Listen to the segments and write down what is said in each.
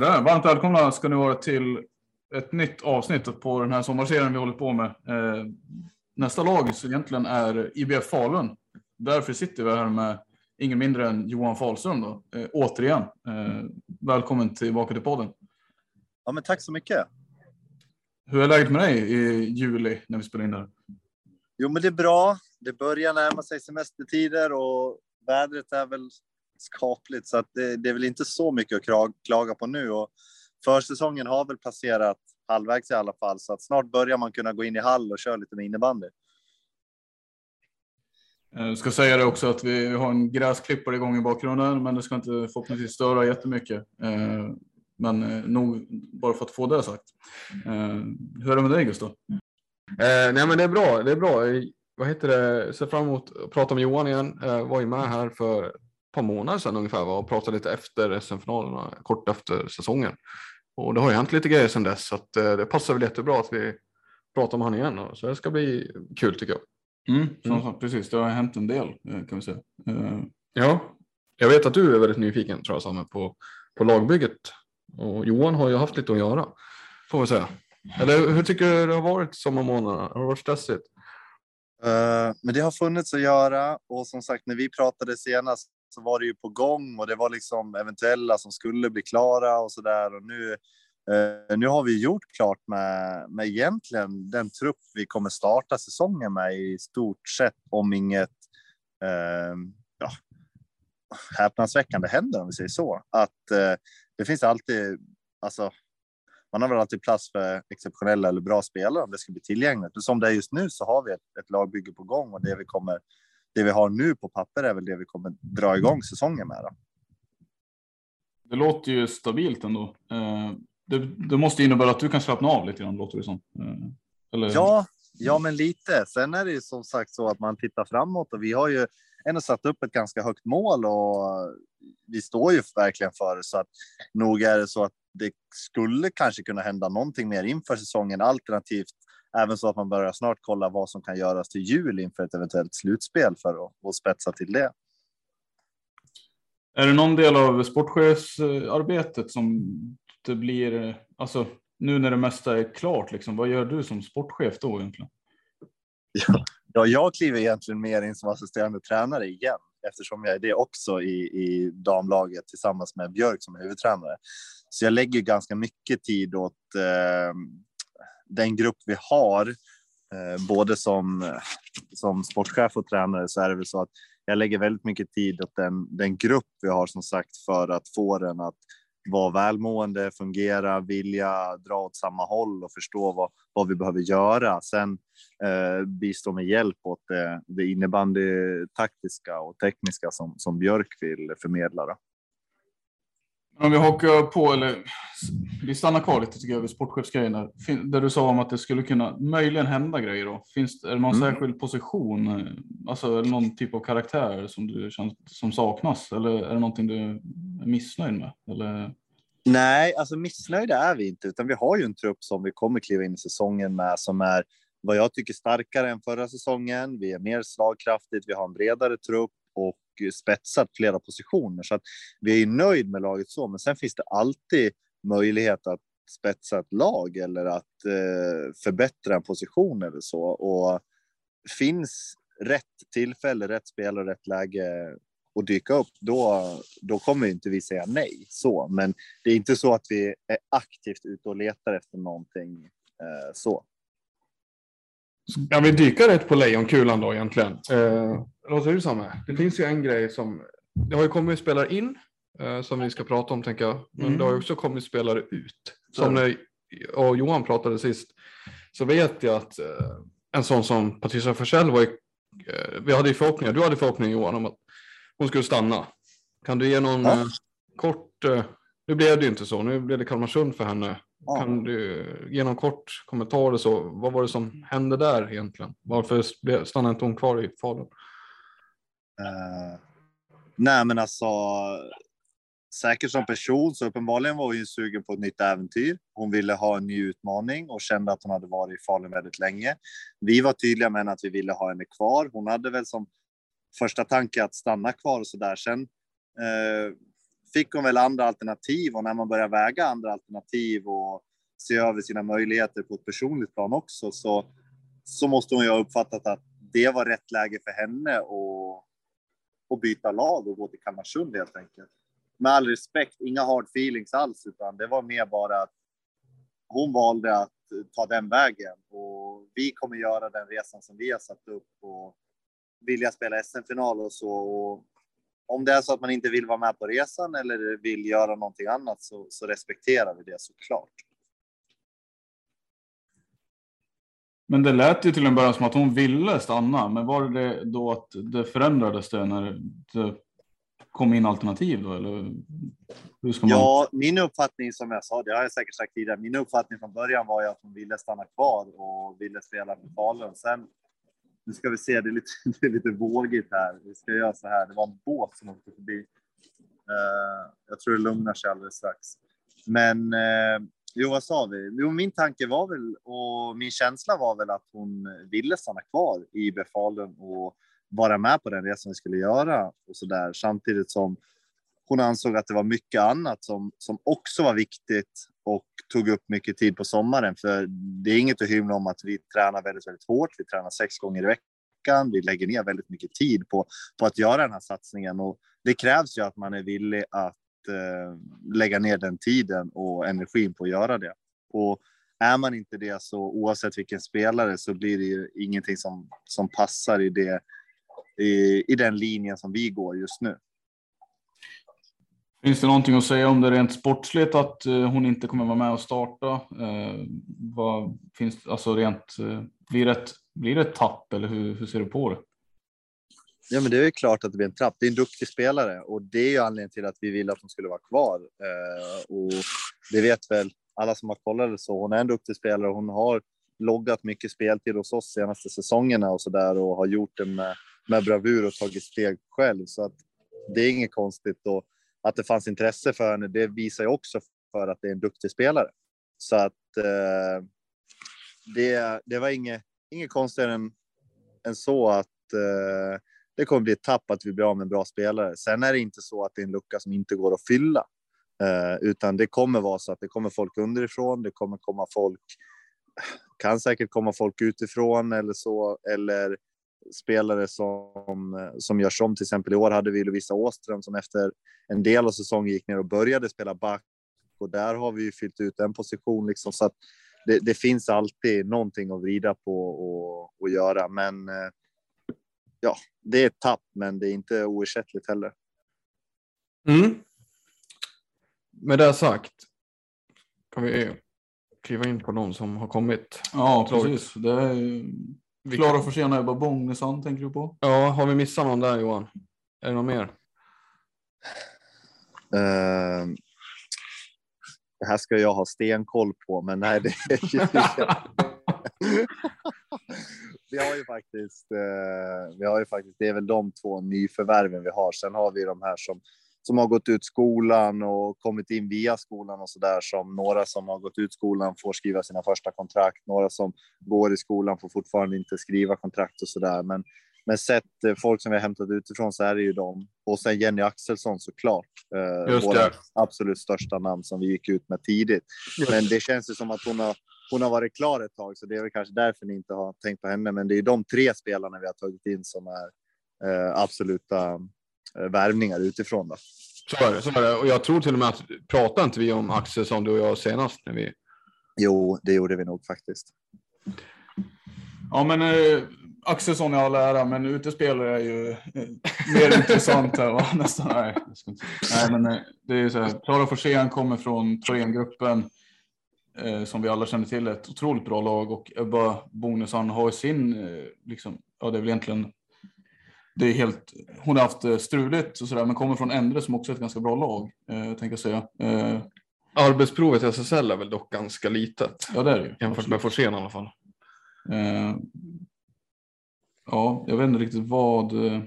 Sådär, varmt välkomna ska ni vara till ett nytt avsnitt på den här sommarserien vi håller på med. Eh, nästa lag så egentligen är IBF Falun. Därför sitter vi här med ingen mindre än Johan Fahlström då, eh, återigen. Eh, välkommen tillbaka till podden. Ja, men tack så mycket. Hur är läget med dig i juli när vi spelar in det här? Jo, men det är bra. Det börjar närma sig semestertider och vädret är väl skapligt så att det, det är väl inte så mycket att klaga på nu och försäsongen har väl passerat halvvägs i alla fall så att snart börjar man kunna gå in i hall och köra lite med innebandy. Jag ska säga det också att vi har en gräsklippare igång i bakgrunden, men det ska inte förhoppningsvis störa jättemycket. Men nog bara för att få det sagt. Hur är det med dig Gustav? Eh, nej, men det är bra. Det är bra. Vad heter det? Ser fram emot att prata med Johan igen. Eh, var ju med här för par månader sedan ungefär va? och pratade lite efter SM-finalerna, kort efter säsongen. Och det har ju hänt lite grejer sedan dess så att eh, det passar väl jättebra att vi pratar med honom igen. Så det ska bli kul tycker jag. Mm, mm. Precis, det har hänt en del kan vi säga. Uh... Ja, jag vet att du är väldigt nyfiken tror jag Samme på, på lagbygget. Och Johan har ju haft lite att göra får vi säga. Eller hur tycker du det har varit sommarmånaderna? Har det varit stressigt? Uh, men det har funnits att göra och som sagt när vi pratade senast så var det ju på gång och det var liksom eventuella som skulle bli klara och så där och nu eh, nu har vi gjort klart med, med egentligen den trupp vi kommer starta säsongen med i stort sett om inget eh, ja, häpnadsväckande händer om vi säger så. Att eh, det finns alltid, alltså man har väl alltid plats för exceptionella eller bra spelare om det ska bli tillgängligt. Men som det är just nu så har vi ett, ett lagbygge på gång och det vi kommer. Det vi har nu på papper är väl det vi kommer dra igång säsongen med. Då. Det låter ju stabilt ändå. Det, det måste innebära att du kan slappna av lite grann låter det som. Eller? Ja, ja, men lite. Sen är det ju som sagt så att man tittar framåt och vi har ju ändå satt upp ett ganska högt mål och vi står ju verkligen för det så att nog är det så att det skulle kanske kunna hända någonting mer inför säsongen alternativt även så att man börjar snart kolla vad som kan göras till jul inför ett eventuellt slutspel för att, att spetsa till det. Är det någon del av sportchefsarbetet som det blir, alltså nu när det mesta är klart, liksom, vad gör du som sportchef då egentligen? Ja, ja jag kliver egentligen mer in som assisterande tränare igen eftersom jag är det också i, i damlaget tillsammans med Björk som är huvudtränare. Så jag lägger ganska mycket tid åt eh, den grupp vi har, eh, både som, som sportchef och tränare så är det väl så att jag lägger väldigt mycket tid åt den, den grupp vi har som sagt för att få den att vara välmående, fungera, vilja dra åt samma håll och förstå vad, vad vi behöver göra. Sen eh, bistå med hjälp åt det, det innebandy taktiska och tekniska som, som Björk vill förmedla. Då. Om vi hakar på, eller vi stannar kvar lite tycker jag vid sportchefsgrejen där du sa om att det skulle kunna möjligen hända grejer då. Finns är det någon mm. särskild position, alltså någon typ av karaktär som du känner som saknas eller är det någonting du är missnöjd med? Eller? Nej, alltså missnöjda är vi inte, utan vi har ju en trupp som vi kommer kliva in i säsongen med som är vad jag tycker starkare än förra säsongen. Vi är mer slagkraftigt, vi har en bredare trupp och spetsat flera positioner så att vi är nöjd med laget så. Men sen finns det alltid möjlighet att spetsa ett lag eller att eh, förbättra en position eller så. Och finns rätt tillfälle, rätt spel och rätt läge och dyka upp, då, då kommer inte vi säga nej. Så, men det är inte så att vi är aktivt ute och letar efter någonting eh, så. Ja, vi dyka rätt på lejonkulan då egentligen. Eh, säger du Samme? Det finns ju en grej som, det har ju kommit spelare in eh, som vi ska prata om tänker jag. Men mm. det har ju också kommit spelare ut. Som när och Johan pratade sist så vet jag att eh, en sån som Patricia Forsell var ju, eh, vi hade ju förhoppningar, du hade förhoppningar Johan om att hon skulle stanna. Kan du ge någon ja. Eh, kort, eh, nu blev det ju inte så, nu blev det Kalmarsund för henne. Kan du ge någon kort kommentar så? Vad var det som hände där egentligen? Varför stannade inte hon kvar i Falun? Uh, nej, men alltså säkert som person så uppenbarligen var hon sugen på ett nytt äventyr. Hon ville ha en ny utmaning och kände att hon hade varit i Falun väldigt länge. Vi var tydliga med att vi ville ha henne kvar. Hon hade väl som första tanke att stanna kvar och så där. Sen eh, fick hon väl andra alternativ och när man börjar väga andra alternativ och se över sina möjligheter på ett personligt plan också så, så måste hon ju ha uppfattat att det var rätt läge för henne att, och byta lag och gå till Kalmarsund helt enkelt. Med all respekt, inga hard feelings alls, utan det var mer bara att hon valde att ta den vägen och vi kommer göra den resan som vi har satt upp och vilja spela SM-final och så. Och om det är så att man inte vill vara med på resan eller vill göra någonting annat så, så respekterar vi det såklart. Men det lät ju till en början som att hon ville stanna. Men var det då att det förändrades det när det kom in alternativ då? Eller hur ska man... Ja, min uppfattning som jag sa, det har jag säkert sagt tidigare. Min uppfattning från början var ju att hon ville stanna kvar och ville spela för Falun. Sen nu ska vi se, det är lite, det är lite vågigt här. Vi ska göra så här. Det var en båt som åkte förbi. Uh, jag tror det lugnar sig alldeles strax. Men uh, jo, vad sa vi? Jo, min tanke var väl och min känsla var väl att hon ville stanna kvar i Befalen och vara med på den resan vi skulle göra och så där samtidigt som hon ansåg att det var mycket annat som, som också var viktigt och tog upp mycket tid på sommaren. För det är inget att hymla om att vi tränar väldigt, väldigt hårt. Vi tränar sex gånger i veckan. Vi lägger ner väldigt mycket tid på, på att göra den här satsningen och det krävs ju att man är villig att eh, lägga ner den tiden och energin på att göra det. Och är man inte det så oavsett vilken spelare så blir det ju ingenting som, som passar i det i, i den linjen som vi går just nu. Finns det någonting att säga om det rent sportsligt att eh, hon inte kommer vara med och starta? Eh, vad finns alltså rent, eh, blir, det ett, blir det ett tapp eller hur, hur ser du på det? Ja, men det är klart att det blir en trapp. Det är en duktig spelare och det är ju anledningen till att vi ville att hon skulle vara kvar. Eh, och det vet väl alla som har kollat så. Hon är en duktig spelare. Hon har loggat mycket speltid hos oss senaste säsongerna och så där och har gjort det med, med bravur och tagit steg själv. Så att det är inget konstigt. Och att det fanns intresse för henne, det visar ju också för att det är en duktig spelare. Så att eh, det, det var inget, inget konstigare än, än så att eh, det kommer bli ett tapp att vi blir av med en bra spelare. Sen är det inte så att det är en lucka som inte går att fylla, eh, utan det kommer vara så att det kommer folk underifrån. Det kommer komma folk, kan säkert komma folk utifrån eller så, eller spelare som, som görs om. Till exempel i år hade vi Lovisa Åström som efter en del av säsongen gick ner och började spela back och där har vi ju fyllt ut en position liksom så att det, det finns alltid någonting att vrida på och, och göra. Men eh, ja, det är ett tapp, men det är inte oersättligt heller. Mm. Med det sagt kan vi kliva in på någon som har kommit. Ja, precis. Det är Klara Forsén och Ebba Bångesson tänker du på? Ja, har vi missat någon där Johan? Är det någon mer? Uh, här ska jag ha stenkoll på, men nej, det är ju... vi har ju faktiskt, eh, vi har ju faktiskt, det är väl de två nyförvärven vi har. Sen har vi de här som som har gått ut skolan och kommit in via skolan och så där som några som har gått ut skolan får skriva sina första kontrakt. Några som går i skolan får fortfarande inte skriva kontrakt och så där. Men men sett eh, folk som vi har hämtat utifrån så är det ju de. Och sen Jenny Axelsson såklart. Eh, Just det. absolut största namn som vi gick ut med tidigt. Men det känns ju som att hon har, hon har varit klar ett tag, så det är väl kanske därför ni inte har tänkt på henne. Men det är de tre spelarna vi har tagit in som är eh, absoluta värvningar utifrån. Då. Så är det. Så är det. Och jag tror till och med att pratade inte vi om Axel som du och jag senast när vi Jo, det gjorde vi nog faktiskt. Ja, men eh, Axelsson i all ära, men utespelare är ju eh, mer intressant här, va? Nästan. Nej, jag ska inte. nej men eh, det är ju så här. Klara Forsén kommer från Thorengruppen eh, som vi alla känner till, ett otroligt bra lag och Ebba Bonusson har sin, eh, liksom, ja det är väl egentligen, det är helt, hon har haft eh, struligt och sådär, men kommer från Endre som också är ett ganska bra lag, eh, tänker jag säga. Eh, Arbetsprovet i SSL är väl dock ganska litet ja, det är det ju. jämfört med Forsén i alla fall. Eh, ja, jag vet inte riktigt vad. eh,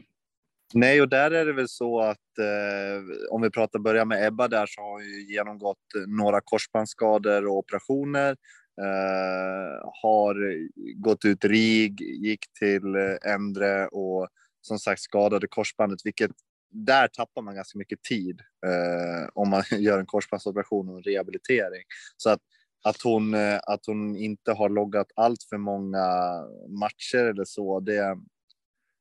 Nej, och där är det väl så att eh, om vi pratar börja med Ebba där så har hon ju genomgått några korsbandsskador och operationer. Eh, har gått ut RIG, gick till Endre och som sagt skadade korsbandet, vilket där tappar man ganska mycket tid eh, om man gör en korsbandsoperation och en rehabilitering. Så att, att, hon, eh, att hon inte har loggat allt för många matcher eller så, det,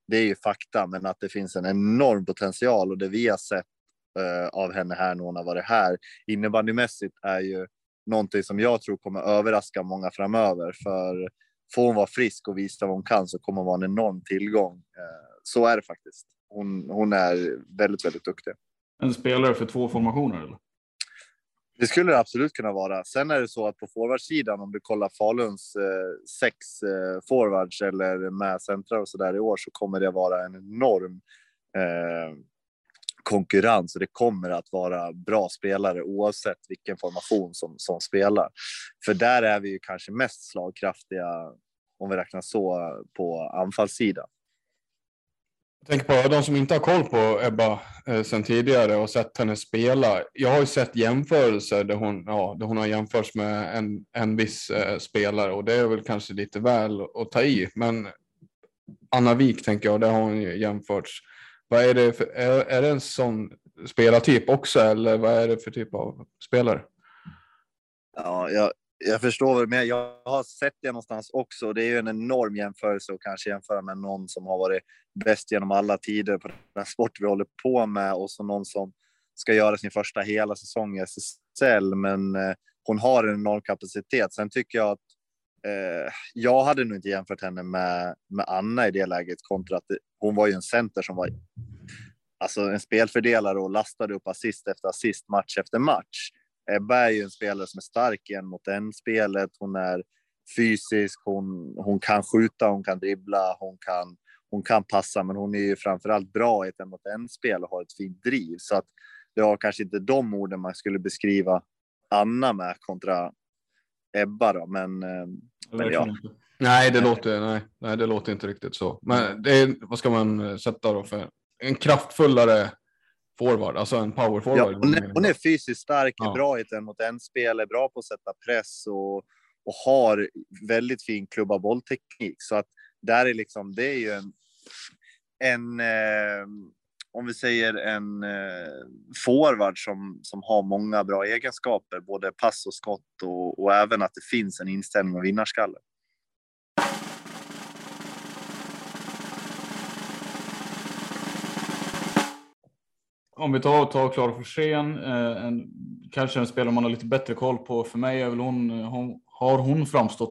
det är ju fakta, men att det finns en enorm potential och det vi har sett eh, av henne här när hon har varit här innebandymässigt är ju någonting som jag tror kommer överraska många framöver. För får hon vara frisk och visa vad hon kan så kommer hon vara en enorm tillgång. Eh, så är det faktiskt. Hon, hon är väldigt, väldigt duktig. En spelare för två formationer eller? Det skulle det absolut kunna vara. Sen är det så att på forwardsidan, om du kollar Faluns eh, sex eh, forwards eller med centrar och så där i år, så kommer det vara en enorm eh, konkurrens och det kommer att vara bra spelare oavsett vilken formation som, som spelar. För där är vi ju kanske mest slagkraftiga om vi räknar så på anfallssidan. Jag tänker på de som inte har koll på Ebba eh, sedan tidigare och sett henne spela. Jag har ju sett jämförelser där hon, ja, där hon har jämförts med en, en viss eh, spelare och det är väl kanske lite väl att ta i. Men Anna Wik tänker jag, där har hon ju jämförts. Vad är det för, är, är det en sån spelartyp också eller vad är det för typ av spelare? Ja, jag, jag förstår väl, men jag har sett det någonstans också. Det är ju en enorm jämförelse och kanske jämföra med någon som har varit bäst genom alla tider på den sport vi håller på med och så någon som ska göra sin första hela säsong i SSL. Men eh, hon har en enorm kapacitet. Sen tycker jag att eh, jag hade nog inte jämfört henne med, med Anna i det läget kontra att det, hon var ju en center som var alltså en spelfördelare och lastade upp assist efter assist, match efter match. Ebba är ju en spelare som är stark igen mot en spelet. Hon är fysisk, hon, hon kan skjuta, hon kan dribbla, hon kan, hon kan passa, men hon är ju framförallt bra i ett en mot en spel och har ett fint driv. Så att det var kanske inte de orden man skulle beskriva Anna med kontra Ebba då, men, eh, men ja. Nej, det låter, nej, nej, det låter inte riktigt så. Men det är, vad ska man sätta då för en kraftfullare forward, alltså en power Ja, forward? hon, är, hon är fysiskt stark, är Ja. bra i ett en mot en spel, är bra på att sätta press och, och har väldigt fin klubba bollteknik. Så att där är liksom, det är ju en, en eh, om vi säger en eh, forward som, som har många bra egenskaper, både pass och skott och, och även att det finns en inställning och vinnarskalle. Om vi tar, tar Klara Forsén, eh, en, kanske en spelare man har lite bättre koll på. För mig är väl hon, eh, hon har hon framstått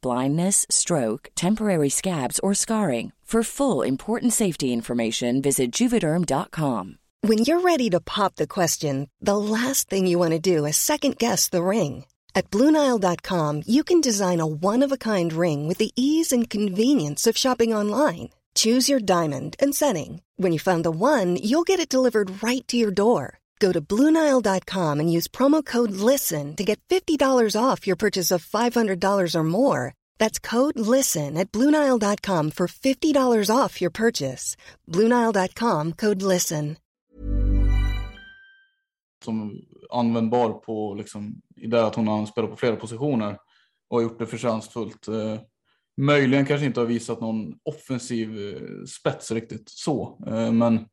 blindness, stroke, temporary scabs, or scarring. For full important safety information, visit juvederm.com. When you're ready to pop the question, the last thing you want to do is second guess the ring. At Bluenile.com, you can design a one of a kind ring with the ease and convenience of shopping online. Choose your diamond and setting. When you find the one, you'll get it delivered right to your door. Go to Bluenile.com and use promo code LISTEN to get $50 off your purchase of $500 or more. That's code LISTEN at Bluenile.com for $50 off your purchase. Bluenile.com code LISTEN. som användbar på liksom, i det att hon har spelat på flera positioner och har gjort det förtjänstfullt. Eh, möjligen kanske inte har visat någon offensiv eh, spets riktigt så, eh, men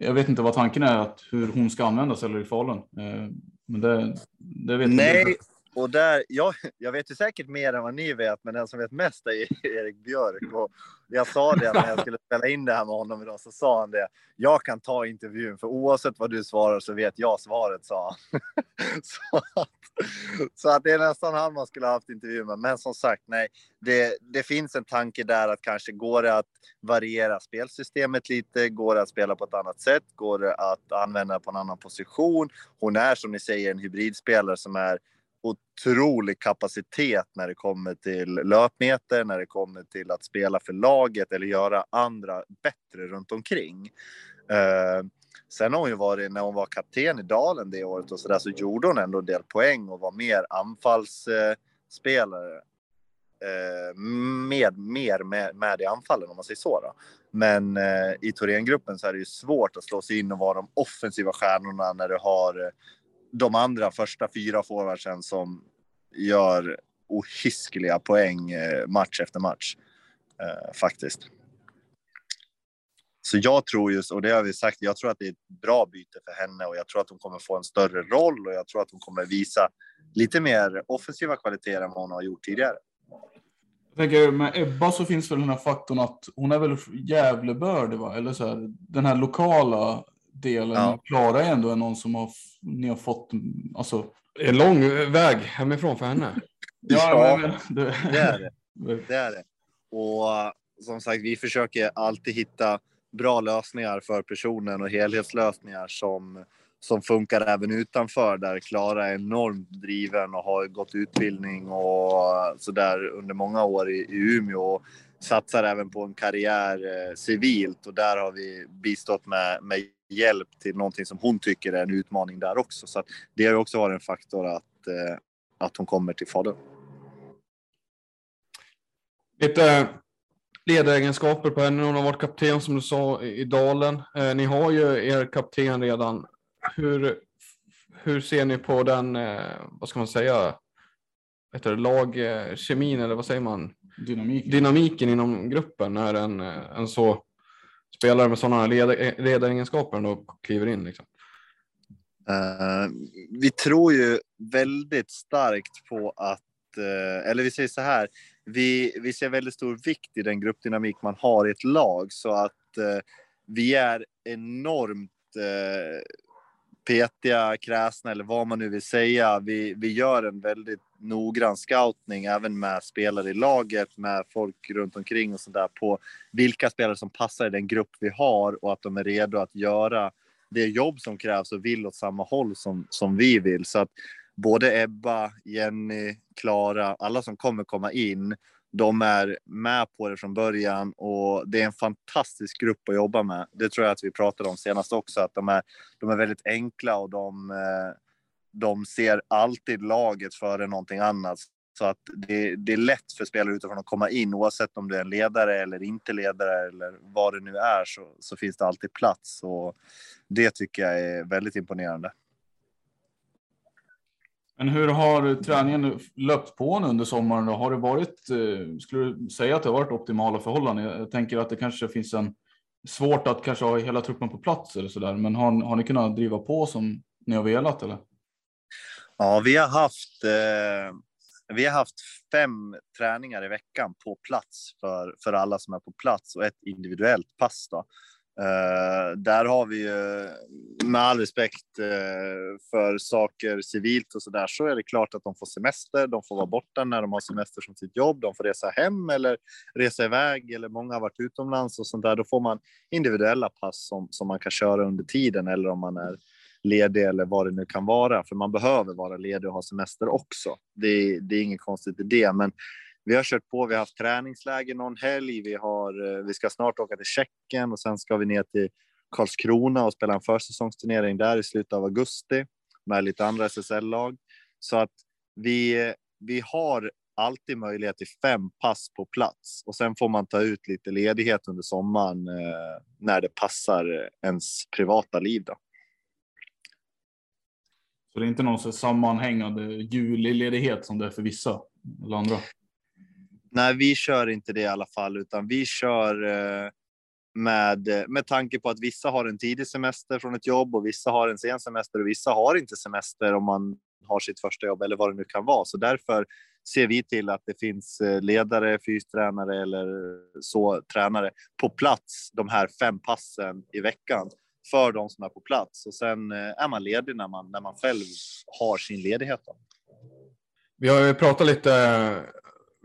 jag vet inte vad tanken är att hur hon ska användas eller i Falun. Eh, men det, det vet Nej, inte och där, jag, jag vet ju säkert mer än vad ni vet, men den som vet mest är Erik Björk. Och jag sa det när jag skulle spela in det här med honom idag, så sa han det. Jag kan ta intervjun, för oavsett vad du svarar så vet jag svaret, sa han. så, att, så att det är nästan han man skulle ha haft intervju med. Men som sagt, nej, det, det finns en tanke där att kanske går det att variera spelsystemet lite? Går det att spela på ett annat sätt? Går det att använda på en annan position? Hon är som ni säger en hybridspelare som är otrolig kapacitet när det kommer till löpmeter, när det kommer till att spela för laget eller göra andra bättre runt omkring. Eh, sen har hon ju varit, när hon var kapten i Dalen det året och så där, så gjorde hon ändå en del poäng och var mer anfallsspelare. Eh, med, mer med, med i anfallen om man säger så. Då. Men eh, i Thorengruppen så är det ju svårt att slå sig in och vara de offensiva stjärnorna när du har eh, de andra första fyra forwardsen som gör ohiskeliga poäng eh, match efter match. Eh, faktiskt. Så jag tror just, och det har vi sagt, jag tror att det är ett bra byte för henne och jag tror att hon kommer få en större roll och jag tror att hon kommer visa lite mer offensiva kvaliteter än vad hon har gjort tidigare. Jag tänker med Ebba så finns väl den här faktorn att hon är väl Gävlebörd, va? Eller så här, den här lokala delen. Ja. Klara är ändå någon som har, ni har fått, alltså. En lång väg hemifrån för henne. Ja, men, det, Det är det. Det är det. Och som sagt, vi försöker alltid hitta bra lösningar för personen och helhetslösningar som, som funkar även utanför där Klara är enormt driven och har gått utbildning och så där under många år i, i Umeå och satsar även på en karriär eh, civilt och där har vi bistått med, med hjälp till någonting som hon tycker är en utmaning där också. Så att det har ju också varit en faktor att, eh, att hon kommer till Falun. Lite ledaregenskaper på henne. Hon har varit kapten som du sa i Dalen. Eh, ni har ju er kapten redan. Hur, hur ser ni på den, eh, vad ska man säga, heter lagkemin eller vad säger man? Dynamik. Dynamiken inom gruppen när en, eh, en så spelare med sådana led- eh, ledaregenskaper då kliver in. Liksom. Uh, vi tror ju väldigt starkt på att, uh, eller vi säger så här, vi, vi ser väldigt stor vikt i den gruppdynamik man har i ett lag så att uh, vi är enormt petiga, kräsna eller vad man nu vill säga. Vi, vi gör en väldigt noggrann scoutning även med spelare i laget, med folk runt omkring och sådär på vilka spelare som passar i den grupp vi har och att de är redo att göra det jobb som krävs och vill åt samma håll som, som vi vill. Så att både Ebba, Jenny, Klara, alla som kommer komma in, de är med på det från början och det är en fantastisk grupp att jobba med. Det tror jag att vi pratade om senast också, att de är, de är väldigt enkla och de, eh, de ser alltid laget före någonting annat. Så att det, det, är lätt för spelare utifrån att komma in oavsett om du är en ledare eller inte ledare eller vad det nu är så, så finns det alltid plats och det tycker jag är väldigt imponerande. Men hur har träningen löpt på nu under sommaren? Då? Har det varit, eh, skulle du säga att det har varit optimala förhållanden? Jag tänker att det kanske finns en svårt att kanske ha hela truppen på plats eller så där. Men har, har ni kunnat driva på som ni har velat eller? Ja, vi har haft eh, vi har haft fem träningar i veckan på plats för, för alla som är på plats och ett individuellt pass. Då. Uh, där har vi ju, med all respekt uh, för saker civilt och så där, så är det klart att de får semester. De får vara borta när de har semester från sitt jobb. De får resa hem eller resa iväg eller många har varit utomlands och sånt där. Då får man individuella pass som, som man kan köra under tiden eller om man är ledig eller vad det nu kan vara. För man behöver vara ledig och ha semester också. Det, det är inget konstigt i det, men vi har kört på. Vi har haft träningsläger någon helg. Vi, har, eh, vi ska snart åka till Tjeckien och sen ska vi ner till Karlskrona och spela en försäsongsturnering där i slutet av augusti med lite andra SSL-lag. Så att vi, vi har alltid möjlighet till fem pass på plats och sen får man ta ut lite ledighet under sommaren eh, när det passar ens privata liv. Då. Så det är inte någon sammanhängande julledighet som det är för vissa eller andra? Nej, vi kör inte det i alla fall, utan vi kör eh, med, med tanke på att vissa har en tidig semester från ett jobb och vissa har en sen semester och vissa har inte semester om man har sitt första jobb eller vad det nu kan vara. Så därför ser vi till att det finns eh, ledare, fystränare eller så tränare på plats de här fem passen i veckan för de som är på plats och sen eh, är man ledig när man, när man själv har sin ledighet. Då. Vi har ju pratat lite,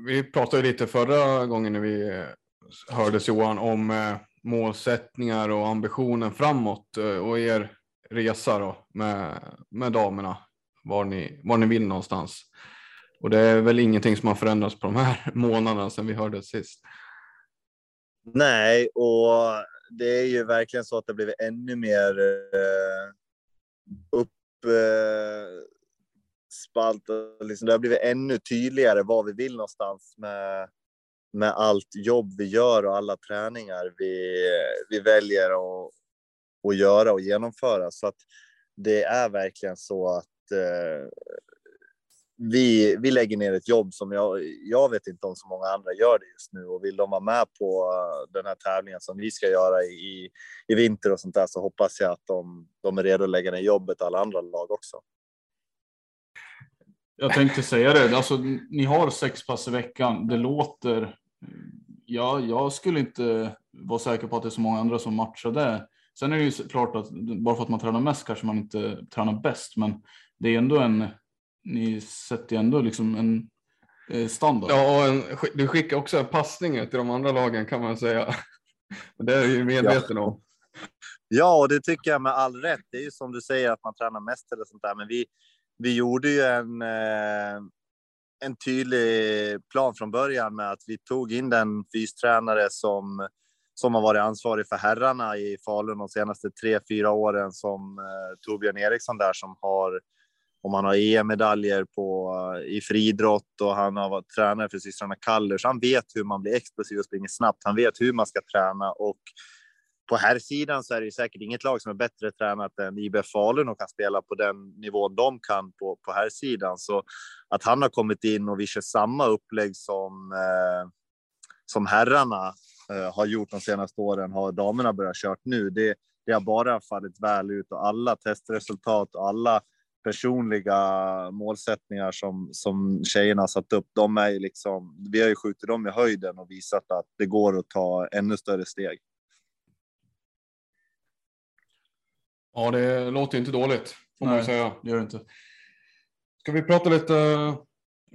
vi pratade lite förra gången när vi eh, hördes Johan om eh, målsättningar och ambitionen framåt eh, och er resa då med, med damerna, var ni, var ni vill någonstans. Och det är väl ingenting som har förändrats på de här månaderna sedan vi hördes sist. Nej, och det är ju verkligen så att det blivit ännu mer upp spalt. spalt. Liksom, det har blivit ännu tydligare var vi vill någonstans med, med allt jobb vi gör och alla träningar vi, vi väljer att, att göra och genomföra. Så att det är verkligen så att eh, vi, vi lägger ner ett jobb som jag, jag vet inte om så många andra gör det just nu och vill de vara med på den här tävlingen som vi ska göra i, i vinter och sånt där så hoppas jag att de, de är redo att lägga ner jobbet alla andra lag också. Jag tänkte säga det, alltså, ni har sex pass i veckan. Det låter. Ja, jag skulle inte vara säker på att det är så många andra som matchar det. Sen är det ju klart att bara för att man tränar mest kanske man inte tränar bäst, men det är ändå en ni sätter ju ändå liksom en eh, standard. Ja, och en, du skickar också passningar till de andra lagen kan man säga. Det är ju medveten ja. om. Ja, och det tycker jag med all rätt. Det är ju som du säger att man tränar mest eller sånt där, men vi, vi gjorde ju en, eh, en tydlig plan från början med att vi tog in den fystränare som som har varit ansvarig för herrarna i Falun de senaste tre, fyra åren som eh, Torbjörn Eriksson där som har om han har EM-medaljer på, eh, i friidrott och han har varit tränare för systrarna Kallers. Han vet hur man blir explosiv och springer snabbt. Han vet hur man ska träna och på här sidan så är det säkert inget lag som är bättre tränat än IBF Falun och kan spela på den nivån de kan på, på här sidan. Så att han har kommit in och vi kör samma upplägg som, eh, som herrarna eh, har gjort de senaste åren har damerna börjat kört nu. Det, det har bara fallit väl ut och alla testresultat och alla personliga målsättningar som, som tjejerna satt upp, de är ju liksom, vi har ju skjutit dem i höjden och visat att det går att ta ännu större steg. Ja, det låter inte dåligt får Nej, man säga. Det gör det inte. Ska vi prata lite,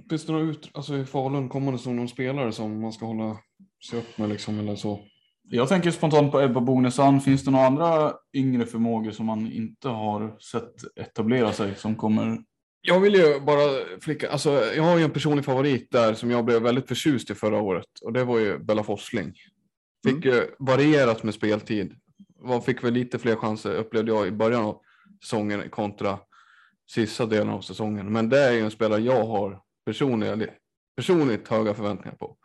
finns det något ut, alltså i Falun, kommer det som någon spelare som man ska hålla sig upp med liksom eller så? Jag tänker spontant på Ebba Bonesson. Finns det några andra yngre förmågor som man inte har sett etablera sig som kommer Jag vill ju bara flicka, alltså jag har ju en personlig favorit där som jag blev väldigt förtjust i förra året och det var ju Bella Forsling. Fick ju varierat med speltid. Man fick väl lite fler chanser upplevde jag i början av säsongen kontra sista delen av säsongen. Men det är ju en spelare jag har personliga, personligt höga förväntningar på.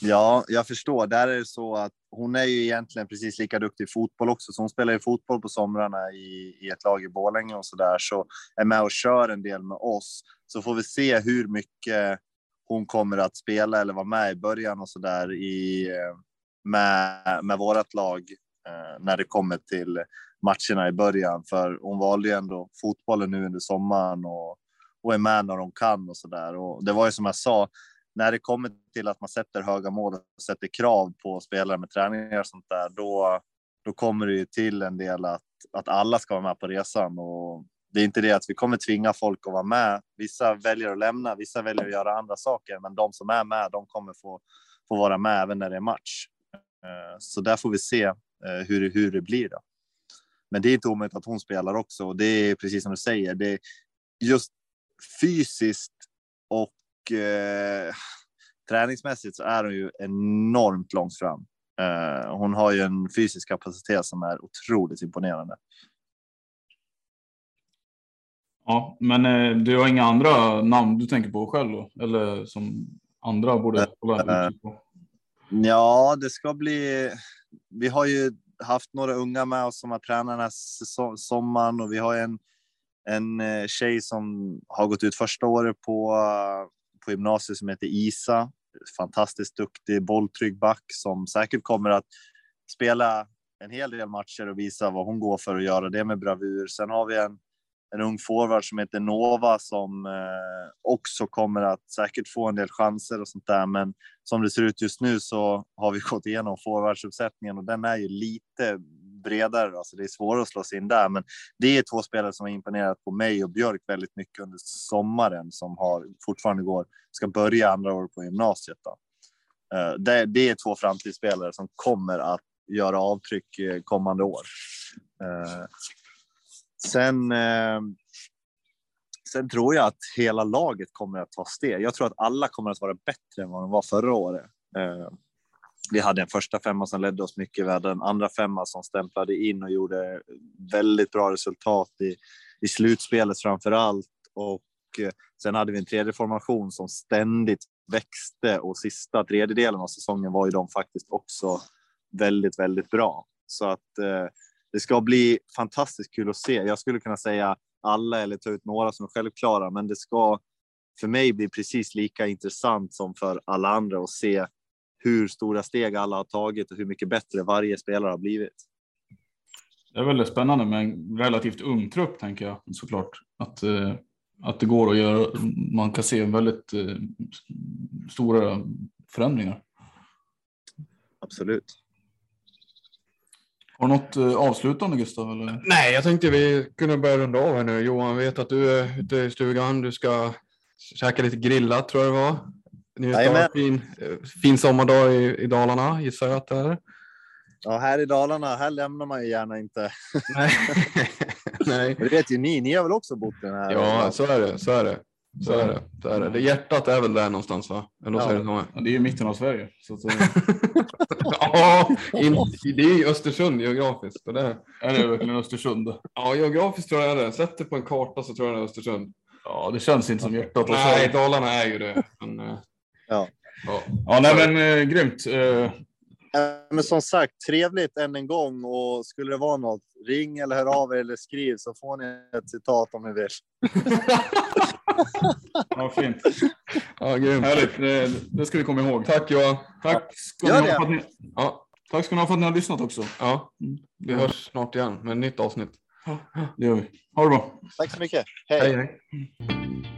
Ja, jag förstår. Där är det så att hon är ju egentligen precis lika duktig i fotboll också, så hon spelar ju fotboll på somrarna i, i ett lag i Borlänge och så där, så är med och kör en del med oss. Så får vi se hur mycket hon kommer att spela eller vara med i början och så där i eh, med, med vårat lag eh, när det kommer till matcherna i början, för hon valde ju ändå fotbollen nu under sommaren och, och är med när de kan och så där. Och det var ju som jag sa, när det kommer till att man sätter höga mål och sätter krav på spelare med träningar och sånt där, då, då kommer det ju till en del att, att alla ska vara med på resan. Och det är inte det att vi kommer tvinga folk att vara med. Vissa väljer att lämna, vissa väljer att göra andra saker, men de som är med, de kommer få, få vara med även när det är match. Eh, så där får vi se eh, hur, hur det blir. Då. Men det är inte omöjligt att hon spelar också. Det är precis som du säger, det är just fysiskt och eh, träningsmässigt så är hon ju enormt långt fram. Eh, hon har ju en fysisk kapacitet som är otroligt imponerande. Ja, men eh, du har inga andra namn du tänker på själv då? Eller som andra borde hålla utkik på? Ja, det ska bli. Vi har ju haft några unga med oss som har tränat den här sommaren och vi har en, en eh, tjej som har gått ut första året på, på gymnasiet som heter Isa. Fantastiskt duktig bolltrygg back som säkert kommer att spela en hel del matcher och visa vad hon går för att göra det med bravur. Sen har vi en en ung forward som heter Nova som eh, också kommer att säkert få en del chanser och sånt där. Men som det ser ut just nu så har vi gått igenom forwardsuppsättningen och den är ju lite bredare. Alltså det är svårare att slå sig in där, men det är två spelare som har imponerat på mig och Björk väldigt mycket under sommaren som har fortfarande går ska börja andra år på gymnasiet. Då. Eh, det, det är två framtidsspelare som kommer att göra avtryck eh, kommande år. Eh, Sen, eh, sen tror jag att hela laget kommer att ta steg. Jag tror att alla kommer att vara bättre än vad de var förra året. Eh, vi hade en första femma som ledde oss mycket. Vi hade en andra femma som stämplade in och gjorde väldigt bra resultat i, i slutspelet framför allt. Och eh, sen hade vi en tredje formation som ständigt växte och sista tredjedelen av säsongen var ju de faktiskt också väldigt, väldigt bra. Så att eh, det ska bli fantastiskt kul att se. Jag skulle kunna säga alla eller ta ut några som är självklara, men det ska för mig bli precis lika intressant som för alla andra att se hur stora steg alla har tagit och hur mycket bättre varje spelare har blivit. Det är väldigt spännande med en relativt ung trupp tänker jag såklart. Att, eh, att det går att göra, man kan se väldigt eh, stora förändringar. Absolut. Har du något eh, avslutande Gustav? Eller? Nej, jag tänkte vi kunde börja runda av här nu. Johan, vet att du är ute i stugan. Du ska käka lite grillat tror jag det var. Njuta av fin, eh, fin sommardag i, i Dalarna gissar jag att det är. Ja, här i Dalarna, här lämnar man ju gärna inte. Nej. Nej. Det vet ju ni, ni har väl också bott den här? Ja, så är det. Så är det. Så är det. Så är det. det hjärtat är väl där någonstans va? Eller ja. är det, ja, det är ju mitten av Sverige. Så att, ja, in, det är ju Östersund geografiskt. Det... Är det verkligen Östersund? Ja, geografiskt tror jag det är det. Sätt det på en karta så tror jag det är Östersund. Ja, det känns inte som hjärtat. Nej, Dalarna är ju det. Men, ja. Ja, ja nej, men äh, grymt. Äh... Men som sagt, trevligt än en gång och skulle det vara något, ring eller hör av er eller skriv så får ni ett citat om ni vill. ja, fint. Ja, grymt. Härligt, det, det, ska vi komma ihåg. Tack Johan. Tack ska, ni ha för att ni, ja, tack ska ni ha för att ni har lyssnat också. Ja, vi hörs snart igen med ett nytt avsnitt. Ja, det gör vi. Ha det bra. Tack så mycket. hej. hej, hej.